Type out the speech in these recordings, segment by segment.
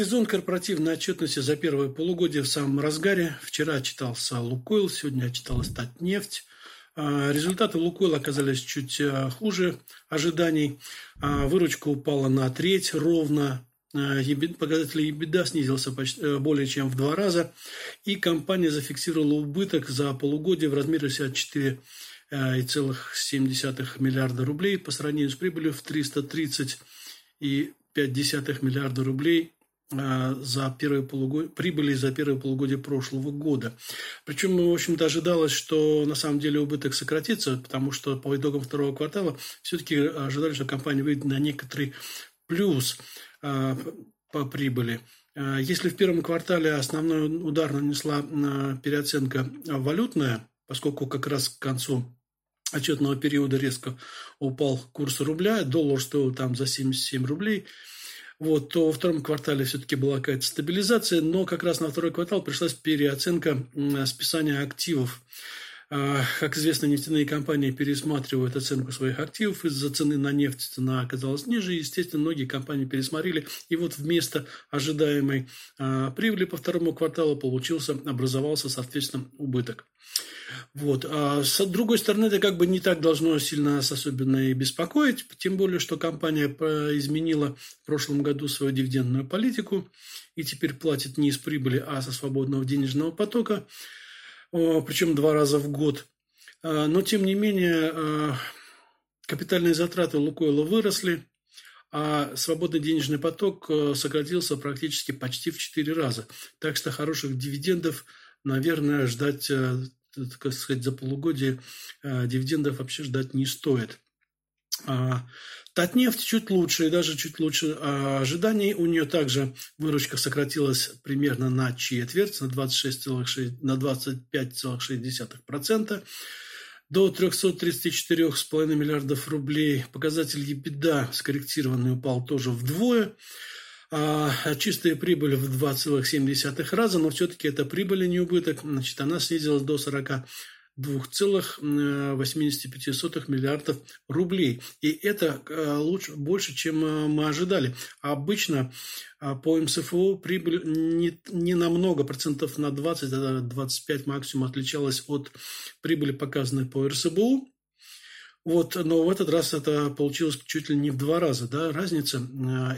Сезон корпоративной отчетности за первое полугодие в самом разгаре. Вчера читался Лукойл, сегодня читалась Татнефть. А, результаты Лукойла оказались чуть а, хуже ожиданий. А, выручка упала на треть ровно. Показатель EBITDA снизился почти, э, более чем в два раза. И компания зафиксировала убыток за полугодие в размере 64,7 миллиарда рублей по сравнению с прибылью в 330,5 миллиарда рублей Э, за первое полугодие, прибыли за первое полугодие прошлого года. Причем, в общем-то, ожидалось, что на самом деле убыток сократится, потому что по итогам второго квартала все-таки ожидали, что компания выйдет на некоторый плюс э, по прибыли. Э, если в первом квартале основной удар нанесла переоценка валютная, поскольку как раз к концу отчетного периода резко упал курс рубля, доллар стоил там за 77 рублей – вот, то во втором квартале все-таки была какая-то стабилизация, но как раз на второй квартал пришлась переоценка списания активов. А, как известно, нефтяные компании пересматривают оценку своих активов. Из-за цены на нефть цена оказалась ниже. Естественно, многие компании пересмотрели. И вот вместо ожидаемой а, прибыли по второму кварталу получился, образовался, соответственно, убыток. Вот. А с другой стороны, это как бы не так должно сильно нас особенно и беспокоить, тем более, что компания изменила в прошлом году свою дивидендную политику и теперь платит не из прибыли, а со свободного денежного потока причем два раза в год. А, но, тем не менее, а, капитальные затраты Лукойла выросли, а свободный денежный поток а, сократился практически почти в четыре раза. Так что хороших дивидендов, наверное, ждать, так сказать, за полугодие дивидендов вообще ждать не стоит. Татнефть чуть лучше, и даже чуть лучше ожиданий. У нее также выручка сократилась примерно на четверть, на, 26,6, на 25,6% до 334,5 миллиардов рублей. Показатель EBITDA скорректированный упал тоже вдвое. А чистая прибыль в 2,7 раза, но все-таки это прибыль, а не убыток. Значит, она снизилась до 40 2,85 миллиардов рублей. И это э, лучше, больше, чем э, мы ожидали. Обычно э, по МСФО прибыль не, не намного, процентов на 20, а 25 максимум отличалась от прибыли, показанной по РСБУ. Вот, но в этот раз это получилось чуть ли не в два раза, да, разница.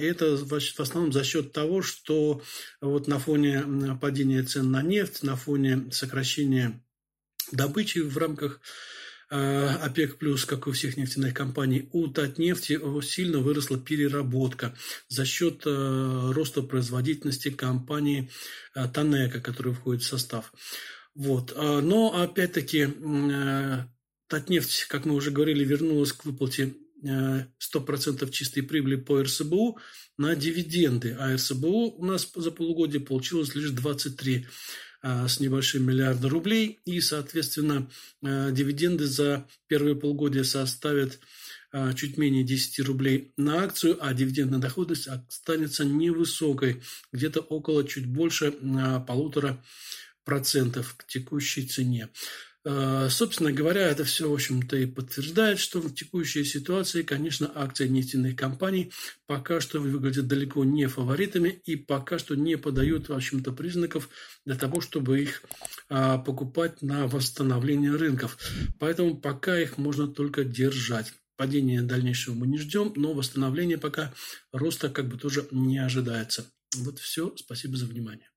Это в основном за счет того, что вот на фоне падения цен на нефть, на фоне сокращения добычи в рамках э, ОПЕК+, плюс, как у всех нефтяных компаний, у Татнефти сильно выросла переработка за счет э, роста производительности компании э, Танека, которая входит в состав. Вот. Но, опять-таки, Татнефть, как мы уже говорили, вернулась к выплате 100% чистой прибыли по РСБУ на дивиденды, а РСБУ у нас за полугодие получилось лишь 23 а, с небольшим миллиарда рублей, и, соответственно, а, дивиденды за первые полгода составят а, чуть менее 10 рублей на акцию, а дивидендная доходность останется невысокой, где-то около чуть больше полутора процентов к текущей цене. Э, собственно говоря, это все, в общем-то, и подтверждает, что в текущей ситуации, конечно, акции нефтяных компаний пока что выглядят далеко не фаворитами и пока что не подают, в общем-то, признаков для того, чтобы их а, покупать на восстановление рынков. Поэтому пока их можно только держать. Падения дальнейшего мы не ждем, но восстановление пока роста как бы тоже не ожидается. Вот все. Спасибо за внимание.